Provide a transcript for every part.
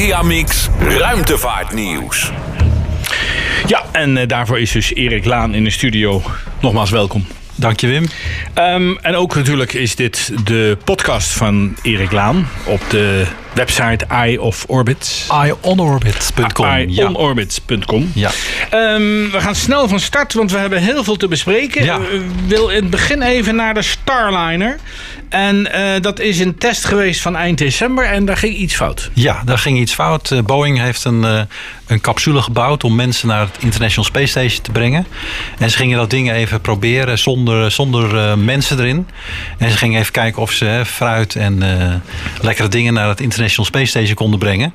Mediamix Ruimtevaartnieuws. Ja, en eh, daarvoor is dus Erik Laan in de studio. Nogmaals welkom. Dank je, Wim. Ehm, en ook natuurlijk is dit de podcast van Erik Laan op de website Eye of Orbit. Eyeonorbit.com. Eyeonorbit.com. Ja. Ehm, we gaan snel van start, want we hebben heel veel te bespreken. Ja. Ik wil in het begin even naar de Starliner. En eh, dat is een test geweest van eind december en daar ging iets fout. Ja, daar ging iets fout. Eh, Boeing heeft een, eh, een capsule gebouwd om mensen naar het International Space Station te brengen. En ze gingen dat ding even proberen zonder, zonder eh, mensen erin. En ze gingen even kijken of ze hè, fruit en eh, lekkere dingen naar het International Space Station konden brengen.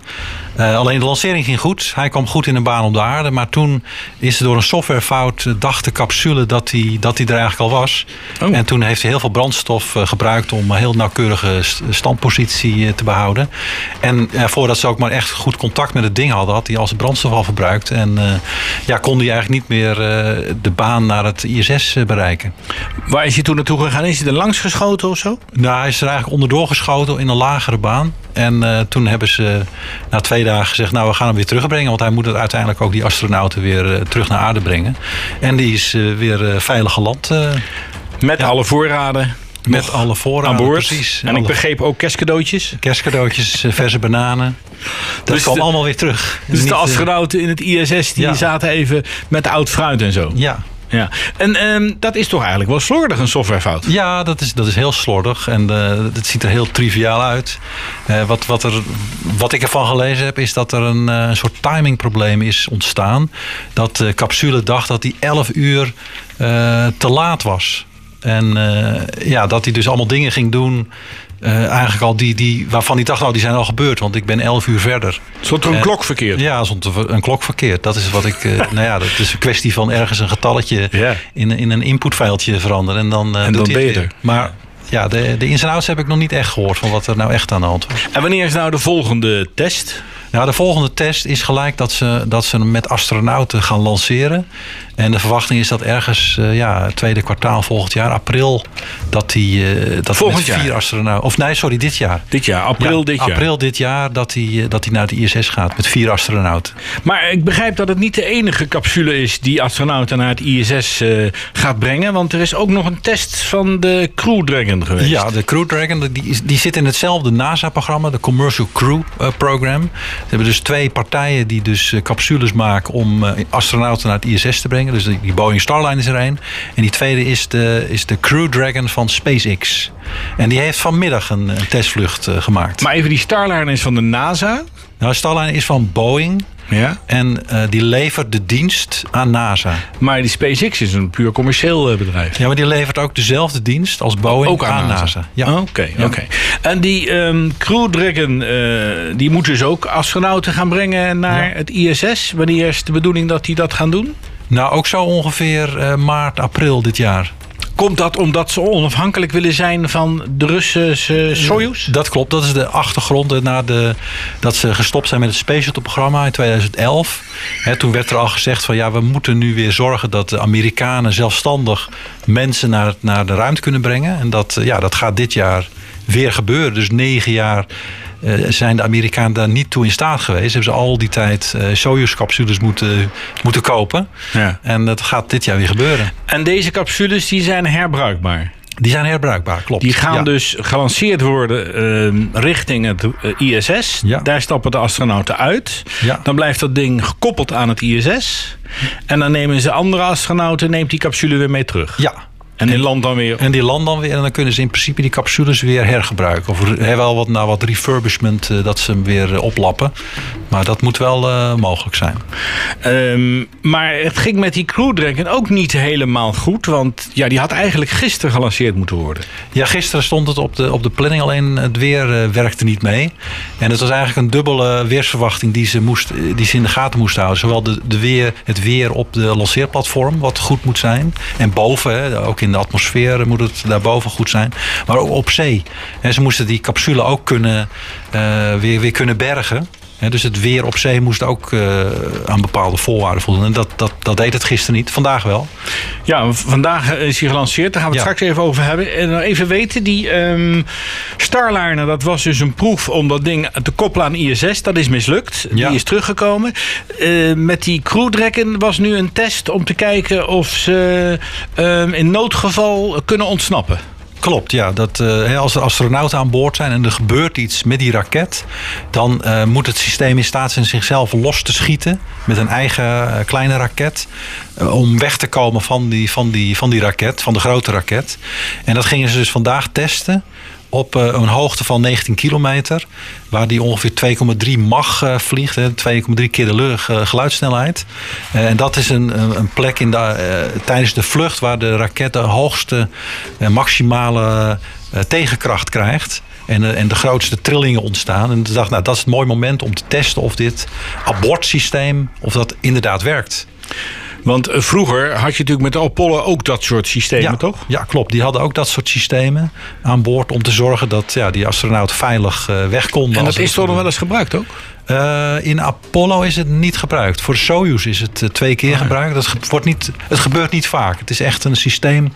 Eh, alleen de lancering ging goed. Hij kwam goed in een baan op de aarde. Maar toen is er door een softwarefout, eh, dacht de capsule dat hij, dat hij er eigenlijk al was. Oh. En toen heeft hij heel veel brandstof eh, gebruikt om een heel nauwkeurige st- standpositie te behouden. En voordat ze ook maar echt goed contact met het ding hadden, had hij al zijn brandstof al verbruikt. En eh, ja, kon hij eigenlijk niet meer de baan naar het ISS bereiken. Waar is hij toen naartoe gegaan? Is hij er langs geschoten of zo? Nou, hij is er eigenlijk onderdoor geschoten in een lagere baan. En eh, toen hebben ze na twee dagen gezegd, nou we gaan hem weer terugbrengen. Want hij moet het uiteindelijk ook die astronauten weer eh, terug naar aarde brengen. En die is eh, weer veilig geland. Met alle voorraden. met alle voorraden. aan boord. Precies. En ik begreep ook kerstcadeautjes. kerstcadeautjes, verse bananen. Dat Dus kwam de- allemaal weer terug. Dus Niet, de astronauten in het ISS die ja. zaten even met oud fruit en zo. ja, Ja. En ehm, dat is toch eigenlijk wel slordig, een softwarefout? Ja, dat is, dat is heel slordig en eh, het ziet er heel triviaal uit. Eh, wat, wat, er, wat ik ervan gelezen heb, is dat er een, eh, soort timingprobleem is ontstaan. Dat de capsule dacht dat die 11 uur te laat was. En ja, dat hij dus allemaal dingen ging doen. Eh, eigenlijk al die, die, waarvan hij dacht, nou die zijn al gebeurd, want ik ben 11 uur verder. Stond er een klok verkeerd? Ja, stond er een klok verkeerd. Dat is wat ik. eh, nou ja, dat is een kwestie van ergens een getalletje in, in een inputfijltje veranderen. En dan, eh, En doet dan hij ben je er. Maar ja, de, de ins en outs heb ik nog niet echt gehoord van wat er nou echt aan de hand was. En wanneer is nou de volgende test? Nou, de volgende test is gelijk dat ze, dat ze hem met astronauten gaan lanceren. En de verwachting is dat ergens, eh, ja, het tweede kwartaal volgend jaar, april, dat hij eh, dat Volgend met vier jaar? astronauten. Of nee, sorry, dit jaar. Dit jaar, april Ja, dit jaar. April dit jaar dat hij, eh, dat hij naar de ISS gaat met vier astronauten. Maar ik begrijp dat het niet de enige capsule is die astronauten naar het ISS gaat brengen. Want er is ook nog een test van de Crew Dragon geweest. Ja, de Crew Dragon die, die zit in hetzelfde NASA-programma, de Commercial Crew Program. Ze hebben dus twee partijen die dus eh, capsules maken om eh, astronauten naar het ISS te brengen. Dus die, die Boeing Starliner is er een. En die tweede is de, is de Crew Dragon van SpaceX. En die heeft vanmiddag een, een testvlucht eh, gemaakt. Maar even die Starliner is van de NASA. nou, Starliner is van Boeing. Ja. En eh, die levert de dienst aan NASA. Maar die SpaceX is een puur commercieel eh, bedrijf. Ja, maar die levert ook dezelfde dienst als Boeing Ook aan NASA. Ja. Oké, Ja. oké. En die ehm, Crew Dragon, eh, die moet dus ook astronauten gaan brengen naar Ja. het ISS. Wanneer is de bedoeling dat die dat gaan doen? Nou, ook zo ongeveer maart, april dit jaar. Komt dat omdat ze onafhankelijk willen zijn van de Russische Soyuz? Dat klopt, dat is de achtergrond na de, dat ze gestopt zijn met het Space Shuttle-programma in 2011. Hè, toen werd er al gezegd van ja, we moeten nu weer zorgen dat de Amerikanen zelfstandig mensen naar, naar de ruimte kunnen brengen. En dat, ja, dat gaat dit jaar weer gebeuren. Dus negen jaar eh, zijn de Amerikanen daar niet toe in staat geweest. Hebben ze al die tijd eh, Soyuz-capsules moeten, moeten kopen. Ja. En dat gaat dit jaar weer gebeuren. En deze capsules die zijn herbruikbaar. Die zijn herbruikbaar, klopt. Die gaan Ja. dus gelanceerd worden ehm, richting het eh, ISS. Ja. Daar stappen de astronauten uit. Ja. Dan blijft dat ding gekoppeld aan het ISS. En dan nemen ze andere astronauten, neemt die capsule weer mee terug. Ja, En in land dan weer. En die landen dan weer en dan kunnen ze in principe die capsules weer hergebruiken. Of er wel wat naar wat refurbishment eh, dat ze hem weer eh, oplappen. Maar dat moet wel eh, mogelijk zijn. Ehm, maar het ging met die Crew Dragon ook niet helemaal goed. Want ja, die had eigenlijk gisteren gelanceerd moeten worden. Ja, gisteren stond het op de, op de planning, alleen het weer werkte niet mee. En het was eigenlijk een dubbele weersverwachting die ze, moest, die ze in de gaten moesten houden. Zowel de, de weer, het weer op de lanceerplatform, wat goed moet zijn. En boven, hè, ook in de atmosfeer moet het daarboven goed zijn. Maar ook op zee. En ze moesten die capsule ook kunnen, eh, weer, weer kunnen bergen. Dus het weer op zee moest ook eh, aan bepaalde voorwaarden voldoen. En dat, dat, dat deed het gisteren niet. Vandaag wel. Ja, vandaag eh, is hij gelanceerd. Daar gaan we het Ja. straks even over hebben. En even weten, die ehm Starliner, dat was dus een proef om dat ding te koppelen aan ISS. Dat is mislukt. Ja. Die is teruggekomen. Eh, met die Crew Dragon was nu een test om te kijken of ze ehm, in noodgeval kunnen ontsnappen. Klopt, ja. Dat, eh, als er astronauten aan boord zijn en er gebeurt iets met die raket, dan eh, moet het systeem in staat zijn zichzelf los te schieten met een eigen eh, kleine raket. om weg te komen van die, van, die, van die raket, van de grote raket. En dat gingen ze dus vandaag testen op eh, een hoogte van 19 kilometer. Waar die ongeveer 2,3 Mach eh, vliegt. hè, 2,3 keer de eh, geluidsnelheid. Eh, en dat is een, een, plek in de, tijdens de vlucht waar de raket de hoogste maximale tegenkracht krijgt. En, en de grootste trillingen ontstaan. En toen dacht nou, dat is het mooi moment om te testen of dit abortsysteem, of dat inderdaad werkt. Want eh, vroeger had je natuurlijk met de Apollo ook dat soort systemen, ja, toch? Ja, klopt. Die hadden ook dat soort systemen aan boord om te zorgen dat ja, die astronauten veilig eh, weg konden. En dat is toch nog wel eens gebruikt ook? Eh, in Apollo is het niet gebruikt. Voor Soyuz is het eh, twee keer gebruikt. Dat ge- wordt niet, het gebeurt niet vaak. Het is echt een systeem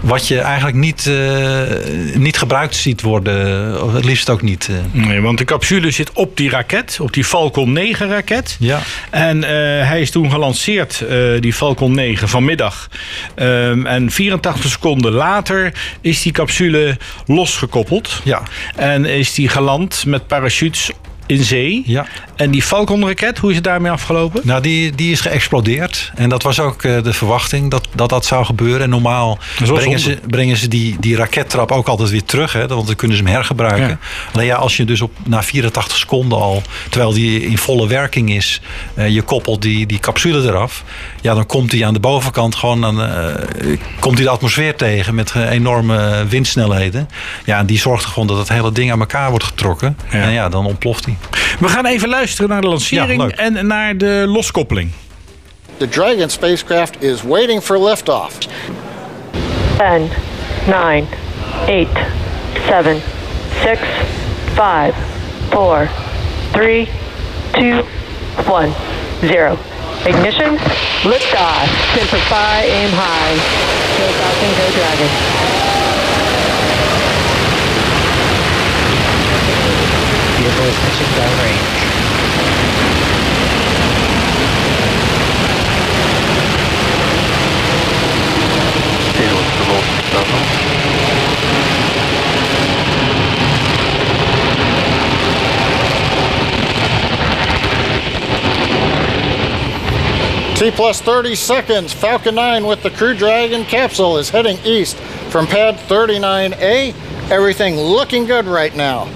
wat je eigenlijk niet, eh, niet gebruikt ziet worden. Of het liefst ook niet. Nee, want de capsule zit op die raket, op die Falcon 9 raket. Ja. En hij is toen gelanceerd, die Falcon 9, vanmiddag. Ehm, en 84 seconden later is die capsule losgekoppeld. Ja. En is die geland met parachutes in zee. Ja. En die Falcon-raket, hoe is het daarmee afgelopen? Nou, die, die is geëxplodeerd. En dat was ook eh, de verwachting dat, dat dat zou gebeuren. En normaal brengen zonde. ze, brengen ze die, die rakettrap ook altijd weer terug. Hè, want dan kunnen ze hem hergebruiken. Ja. Alleen ja, als je dus op, na 84 seconden al, terwijl die in volle werking is, eh, je koppelt die, die capsule eraf. Ja, dan komt hij aan de bovenkant gewoon aan, eh, komt hij de atmosfeer tegen met enorme windsnelheden. Ja, en die zorgt er gewoon dat het hele ding aan elkaar wordt getrokken. Ja. En ja, dan ontploft hij. We gaan even luisteren naar de lancering Ja, en naar de loskoppeling. The Dragon spacecraft is waiting for liftoff. 10, 9, 8, 7, 6, 5, 4, 3, 2, 1, 0. Ignition, liftoff. Simplify, aim high. Go Falcon, go Dragon. Down range. T plus 30 seconds. Falcon 9 with the Crew Dragon capsule is heading east from pad 39A. Everything looking good right now.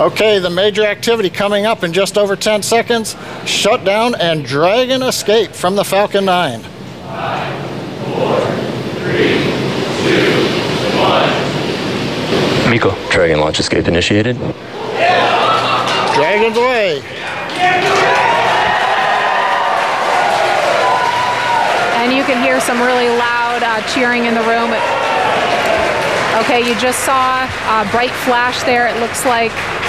Okay, the major activity coming up in just over 10 seconds. Shutdown and Dragon escape from the Falcon 9. Five, four, three, two, one. Miko. Dragon launch escape initiated. Dragon's away. and you can hear some really loud uh, cheering in the room. Okay, you just saw a bright flash there. It looks like that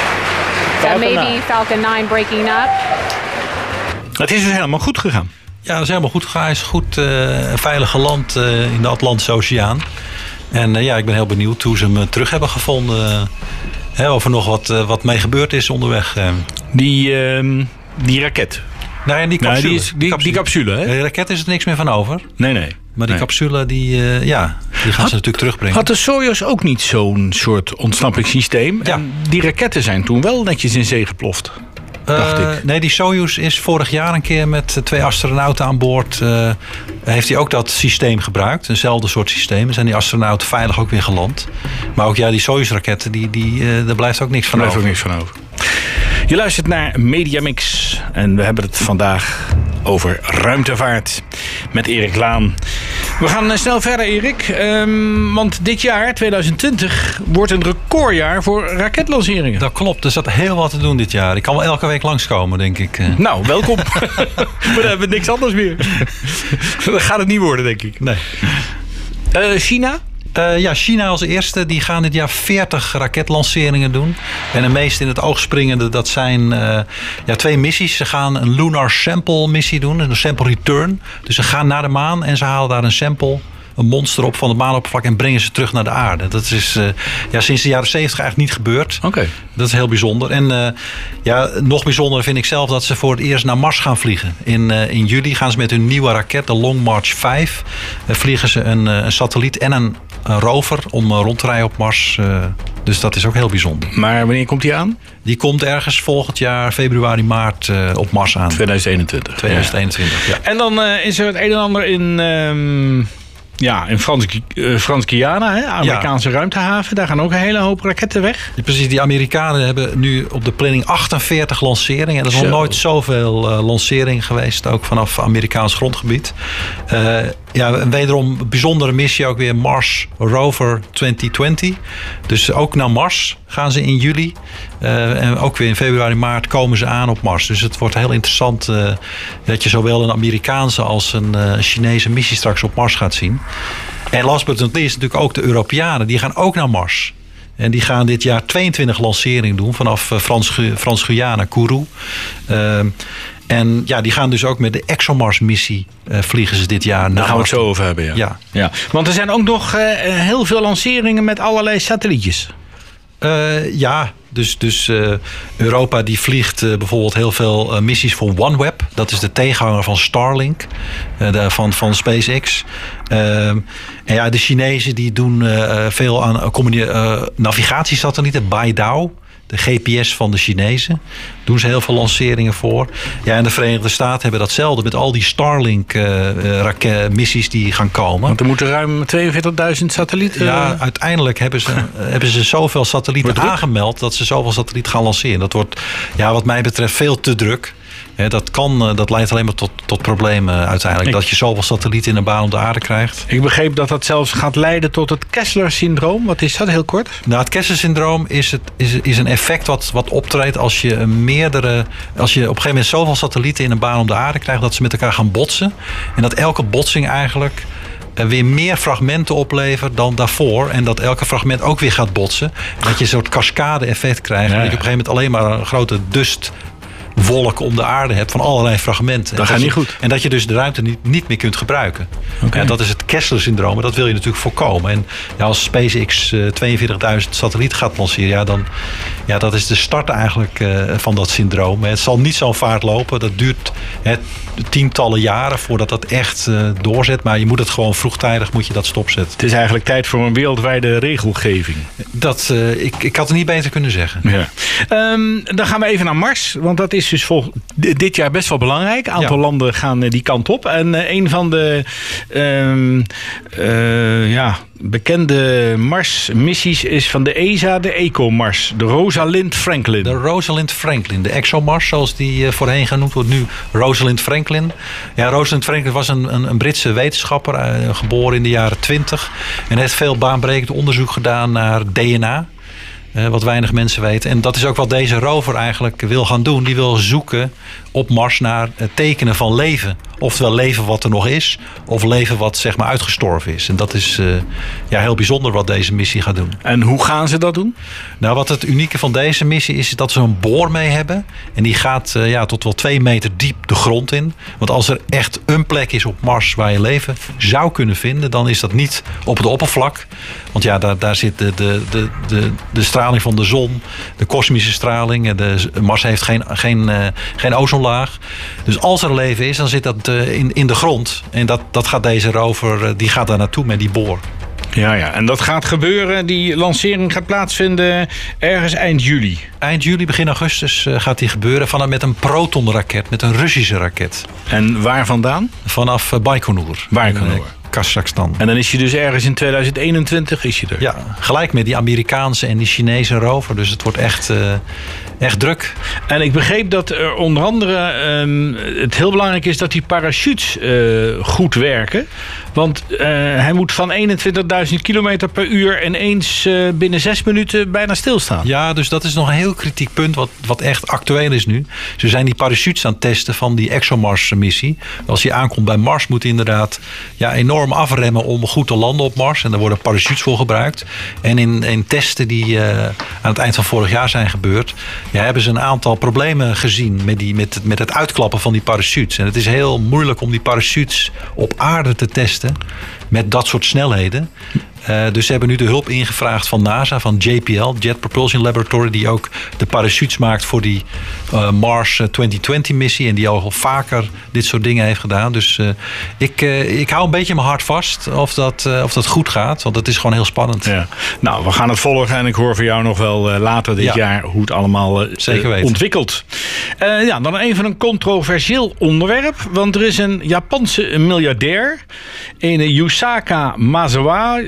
Falcon may 9. be Falcon 9 breaking up. Het is dus helemaal goed gegaan. Ja, dat is helemaal goed gegaan. Hij is goed eh, veilig geland eh, in de Atlantische Oceaan. En eh, ja, ik ben heel benieuwd hoe ze hem terug hebben gevonden. Hè, of er nog wat, eh, wat mee gebeurd is onderweg. Die, ehm, die raket. Nee, die Nee, capsule. die, is, die, die capsule, hè? De raket is er niks meer van over. Nee, nee. Maar die Nee. capsule, die, eh, ja, die gaan ze natuurlijk terugbrengen. Had de Soyuz ook niet zo'n soort ontsnappingssysteem? Ja. En die raketten zijn toen wel netjes in zee geploft. dacht Eh, ik. Nee, die Soyuz is vorig jaar een keer met eh, twee astronauten aan boord. heeft hij ook dat systeem gebruikt. Eenzelfde soort systeem. Zijn die astronauten veilig ook weer geland. Maar ook ja, die Soyuz-raketten, die, die, daar blijft ook niks van Daar blijft over. ook niks van over. Je luistert naar Mediamix en we hebben het vandaag over ruimtevaart met Erik Laan. We gaan eh, snel verder, Erik. Ehm, want dit jaar, 2020, wordt een recordjaar voor raketlanceringen. Dat klopt, er zat heel wat te doen dit jaar. Ik kan wel elke week langskomen, denk ik. eh. Nou, welkom. we hebben niks anders meer. Dat gaat het niet worden, denk ik. Nee. Eh, China, Uh, ja, China als eerste. Die gaan dit jaar 40 raketlanceringen doen. En de meest in het oog springende, dat zijn uh, ja, twee missies. Ze gaan een Lunar Sample missie doen. Een sample return. Dus ze gaan naar de maan en ze halen daar een sample een monster op van het maanoppervlak en brengen ze terug naar de aarde. Dat is uh, ja, sinds de jaren 70 eigenlijk niet gebeurd. Oké. Dat is heel bijzonder. En uh, ja, nog bijzonder vind ik zelf dat ze voor het eerst naar Mars gaan vliegen. In, uh, in juli gaan ze met hun nieuwe raket, de Long March 5, vliegen ze een, een, satelliet en een, een rover om rond te rijden op Mars. dus dat is ook heel bijzonder. Maar wanneer komt die aan? Die komt ergens volgend jaar, februari, maart, op Mars aan. 2021. 2021, ja. ja. En dan is er het een en ander in... Um ja, in Frans, uh, Frans Guyana, hè, Amerikaanse ja. ruimtehaven. Daar gaan ook een hele hoop raketten weg. Ja, precies, die Amerikanen hebben nu op de planning 48 lanceringen. Er is nog nooit zoveel uh, lanceringen geweest, ook vanaf Amerikaans grondgebied. Uh, ja, wederom een bijzondere missie ook weer Mars Rover 2020. Dus ook naar Mars gaan ze in juli. Uh, en ook weer in februari, maart komen ze aan op Mars. Dus het wordt heel interessant uh, dat je zowel een Amerikaanse als een uh, Chinese missie straks op Mars gaat zien. En last but not least natuurlijk ook de Europeanen. Die gaan ook naar Mars. En die gaan dit jaar 22 lanceringen doen vanaf Frans, Frans Guyana, Kourou. En ja, die gaan dus ook met de ExoMars-missie uh, vliegen ze dit jaar. Daar gaan we het zo over hebben, ja. ja. ja. Want er zijn ook nog uh, heel veel lanceringen met allerlei satellietjes. Uh, ja, dus, dus uh, Europa die vliegt uh, bijvoorbeeld heel veel uh, missies voor OneWeb. Dat is de tegenhanger van Starlink, de, van, van SpaceX. Ehm, en ja, de Chinezen die doen veel aan navigatiesatellieten, Baidao de GPS van de Chinezen. Doen ze heel veel lanceringen voor. Ja, en de Verenigde Staten hebben datzelfde met al die Starlink-missies uh, die gaan komen. Want er moeten ruim 42.000 satellieten. Ja, uiteindelijk hebben ze, hebben ze zoveel satellieten aangemeld dat ze zoveel satellieten gaan lanceren. Dat wordt, ja, wat mij betreft, veel te druk dat, kan, eh, dat leidt alleen maar tot, tot problemen uiteindelijk. dat je zoveel satellieten in een baan om de aarde krijgt. Ik begreep dat dat zelfs gaat leiden tot het Kessler-syndroom. Wat is dat heel kort? Nou, het Kessler-syndroom is, het, is, is een effect wat, wat optreedt als je meerdere. Als je op een gegeven moment zoveel satellieten in een baan om de aarde krijgt dat ze met elkaar gaan botsen. En dat elke botsing eigenlijk eh, weer meer fragmenten oplevert dan daarvoor. En dat elke fragment ook weer gaat botsen. En dat je een soort cascade effect krijgt. Ja. Dat je op een gegeven moment alleen maar een grote dust wolk om de aarde hebt van allerlei fragmenten. Dat gaat niet goed. En dat je dus de ruimte niet, niet meer kunt gebruiken. Okay. En dat is het Kessler-syndroom. En dat wil je natuurlijk voorkomen. En ja, als SpaceX uh, 42.000 satellieten gaat lanceren, ja, dan ja, dat is de start eigenlijk uh, van dat syndroom. Het zal niet zo'n vaart lopen. Dat duurt hè, tientallen jaren voordat dat echt uh, doorzet. Maar je moet het gewoon vroegtijdig moet je dat stopzetten. Het is eigenlijk tijd voor een wereldwijde regelgeving. Dat, ik, ik had het niet beter kunnen zeggen. Ja. Um, dan gaan we even naar Mars. Want dat is dus vol, dit jaar best wel belangrijk. Een aantal ja. landen gaan die kant op. En uh, een van de um, ja, bekende Mars-missies is van de ESA de EcoMars. De Rosalind Franklin. De Rosalind Franklin. De ExoMars, zoals die voorheen genoemd wordt. Nu Rosalind Franklin. Ja, Rosalind Franklin was een, een, een Britse wetenschapper. Uh, geboren in de jaren 20. En heeft veel baanbrekend onderzoek gedaan naar DNA. Wat weinig mensen weten. En dat is ook wat deze rover eigenlijk wil gaan doen. Die wil zoeken op Mars naar tekenen van leven. Oftewel leven wat er nog is, of leven wat zeg maar uitgestorven is. En dat is uh, ja, heel bijzonder wat deze missie gaat doen. En hoe gaan ze dat doen? Nou, wat het unieke van deze missie is, dat ze een boor mee hebben. En die gaat uh, ja, tot wel twee meter diep de grond in. Want als er echt een plek is op Mars waar je leven zou kunnen vinden, dan is dat niet op het oppervlak. Want ja, daar, daar zit de, de, de, de, de straling van de zon, de kosmische straling. De, Mars heeft geen, geen, uh, geen Dus als er leven is, dan zit dat in, in de grond. En dat, dat gaat deze rover, die gaat daar naartoe met die boor. Ja, ja, en dat gaat gebeuren. Die lancering gaat plaatsvinden ergens eind juli. Eind juli, begin augustus gaat die gebeuren. Vanaf met een protonraket, met een Russische raket. En waar vandaan? Vanaf Baikonur. Baikonur. Kazachstan. En dan is je dus ergens in 2021 is je er. Ja, gelijk met die Amerikaanse en die Chinese rover. Dus het wordt echt, uh, echt druk. En ik begreep dat er onder andere um, het heel belangrijk is dat die parachutes uh, goed werken. Want uh, hij moet van 21.000 km per uur ineens binnen zes minuten bijna stilstaan. Ja, dus dat is nog een heel kritiek punt wat, wat echt actueel is nu. Ze zijn die parachutes aan het testen van die ExoMars-missie. Als je aankomt bij Mars moet inderdaad ja, enorm afremmen om goed te landen op Mars. En daar worden parachutes voor gebruikt. En in, in testen die eh, aan het eind van vorig jaar zijn gebeurd, ja, hebben ze een aantal problemen gezien met, die, met, met het uitklappen van die parachutes. En het is heel moeilijk om die parachutes op aarde te testen işte. Met dat soort snelheden. Eh, dus ze hebben nu de hulp ingevraagd van NASA, van JPL, Jet Propulsion Laboratory, die ook de parachutes maakt voor die eh, Mars eh, 2020-missie. En die al vaker dit soort dingen heeft gedaan. Dus eh, ik, eh, ik hou een beetje mijn hart vast of dat, eh, of dat goed gaat, want het is gewoon heel spannend. Ja. Nou, we gaan het volgen en ik hoor van jou nog wel eh, later dit Ja. jaar hoe het allemaal eh, Zeker eh, weten. ontwikkelt. Eh, ja, dan even een controversieel onderwerp. Want er is een Japanse miljardair, een Yusaka Mazawa,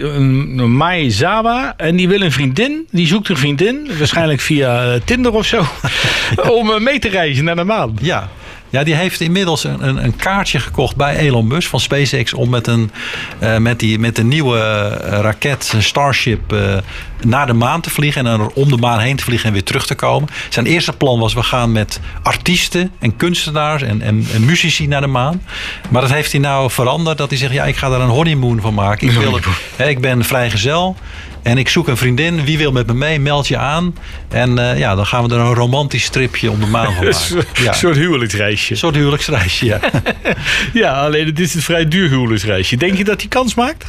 Maezawa. En die wil een vriendin, die zoekt een vriendin, waarschijnlijk via eh, Tinder of zo, om eh, mee te reizen naar de maan. Ja. Ja, die heeft inmiddels een, een, een kaartje gekocht bij Elon Musk van SpaceX om met een, eh, met die, met de nieuwe eh, raket Starship eh, naar de maan te vliegen en dan om de maan heen te vliegen en weer terug te komen. Zijn eerste plan was we gaan met artiesten en kunstenaars en, en, en muzici naar de maan. Maar dat heeft hij nou veranderd dat hij zegt ja, ik ga daar een honeymoon van maken. Ik, wil, hè, ik ben vrijgezel. En ik zoek een vriendin. Wie wil met me mee? Meld je aan. En eh, ja, dan gaan we er een romantisch stripje om de maan van Een maken. Ja. soort- soort huwelijksreisje. Een soort huwelijksreisje, ja. Ja, alleen het is een vrij duur huwelijksreisje. Denk je dat hij kans maakt?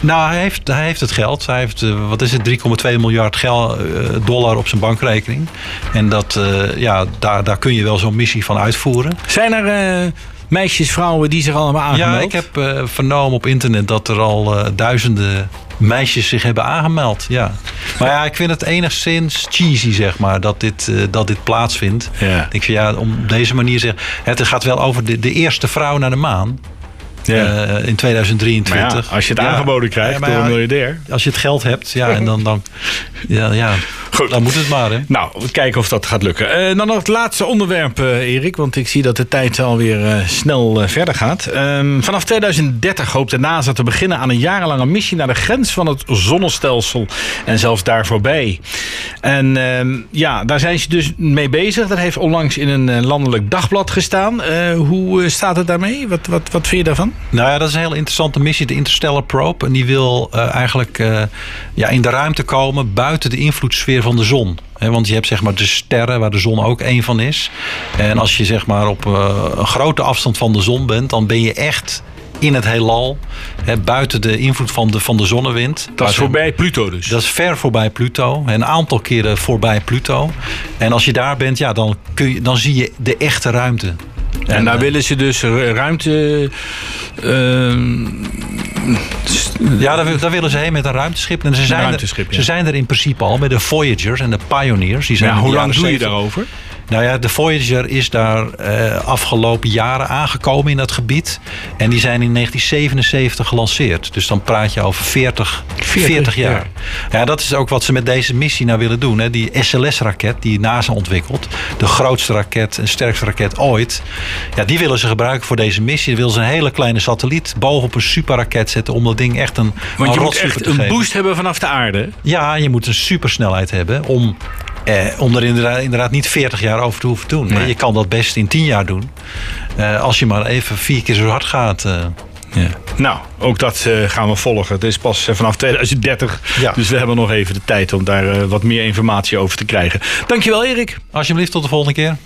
nou, hij heeft, hij heeft het geld. Hij heeft, eh, wat is het, 3,2 miljard gel, eh, dollar op zijn bankrekening. En dat, eh, ja, daar, daar kun je wel zo'n missie van uitvoeren. Zijn er eh, meisjes, vrouwen die zich allemaal aangemeld? Ja, ik heb eh, vernomen op internet dat er al eh, duizenden meisjes zich hebben aangemeld. Ja. Maar ja, ik vind het enigszins cheesy, zeg maar, dat dit, eh, dat dit plaatsvindt. Ja. Ik vind ja, om op deze manier zeg, het gaat wel over de, de eerste vrouw naar de maan. Ja. eh, in Maar 2023. ja, als je het Ja. aangeboden krijgt door een ja, miljardair. Als je het geld hebt, ja, en dan, dan, ja, ja, Goed. dan moet het maar. Hè. Nou, we kijken of dat gaat lukken. Eh, dan nog het laatste onderwerp, eh, Erik. Want ik zie dat de tijd alweer eh snel verder gaat. Ehm, vanaf 2030 hoopt de NASA te beginnen aan een jarenlange missie naar de grens van het zonnestelsel. En zelfs daar voorbij. En ehm, ja, daar zijn ze dus mee bezig. Dat heeft onlangs in een landelijk dagblad gestaan. Eh, hoe staat het daarmee? Wat, wat, wat vind je daarvan? Nou ja, dat is een hele interessante missie, de Interstellar Probe. En die wil eh, eigenlijk eh, ja, in de ruimte komen buiten de invloedssfeer van de zon. Want je hebt zeg maar de sterren, waar de zon ook één van is. En als je zeg maar op eh, een grote afstand van de zon bent, dan ben je echt in het heelal, hè, buiten de invloed van de, van de zonnewind. Dat is voorbij Pluto dus. Dat is ver voorbij Pluto. Een aantal keren voorbij Pluto. En als je daar bent, ja, dan, kun je, dan zie je de echte ruimte. En daar eh, willen ze dus ru- ruimte. ehm, Ja, daar, wil- daar willen ze heen met een ruimteschip. En ze zijn, ruimteschip, er, ja. ze zijn er in principe al met de Voyagers en de Pioneers. Die zijn ja, hoe lang doe je 70 daarover? Nou ja, de Voyager is daar eh, afgelopen jaren aangekomen in dat gebied. En die zijn in 1977 gelanceerd. Dus dan praat je over 40, 40, jaar. Ja. dat is ook wat ze met deze missie nou willen doen. Hè. Die SLS-raket die NASA ontwikkelt. De grootste raket en sterkste raket ooit. Ja, die willen ze gebruiken voor deze missie. Dan willen ze een hele kleine satelliet bovenop een superraket zetten. Om dat ding echt een, Want een je moet echt een geven. boost hebben vanaf de aarde. Ja, je moet een supersnelheid hebben om, eh, om er inderdaad, inderdaad niet 40 jaar over te hoeven doen. Nee. Je kan dat best in 10 jaar doen. Eh, als je maar even vier keer zo hard gaat. eh. Nou, ook dat eh, gaan we volgen. Het is pas eh, vanaf 2030. Ja. Dus we hebben nog even de tijd om daar eh, wat meer informatie over te krijgen. Dankjewel, Erik. Alsjeblieft, tot de volgende keer.